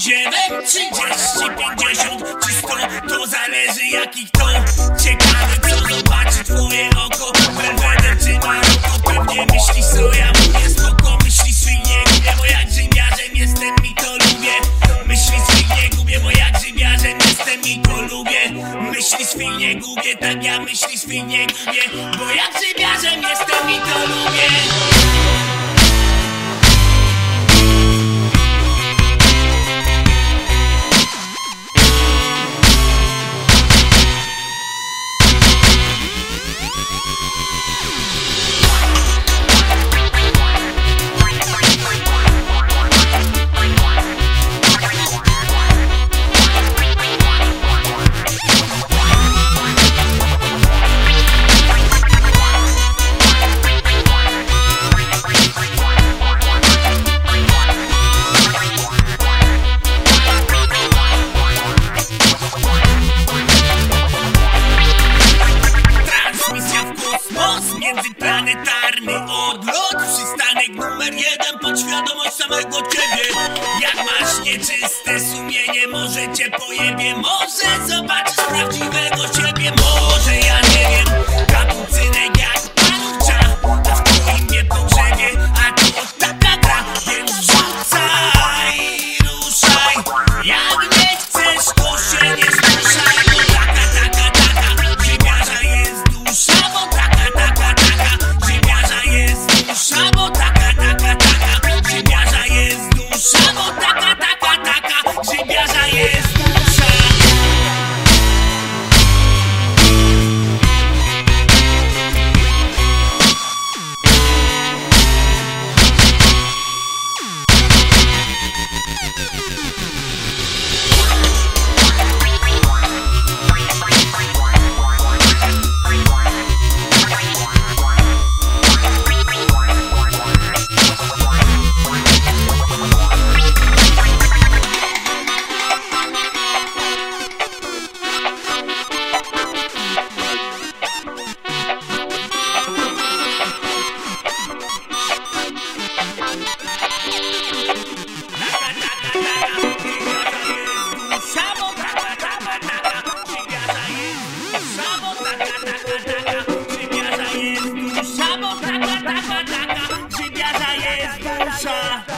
siedem, trzydzieści, pięćdziesiąt czy sto To zależy jaki kto. Ciekawe co zobaczy twoje oko Belweder czy Maroko Pewnie myślisz co ja mówię Spoko myślisz świnie gubię Bo jak grzybiarzem jestem i to lubię. Myślisz świnie gubię Bo jak grzybiarzem jestem i to lubię. Myślisz świnie gubię Tak ja myślisz świnie gubię Bo jak grzybiarzem jestem i to lubię. międzyplanetarny odlot. Przystanek numer jeden pod świadomość samego ciebie. Jak masz nieczyste sumienie, może cię pojebie. Może zobaczysz prawdziwego siebie, może Russia.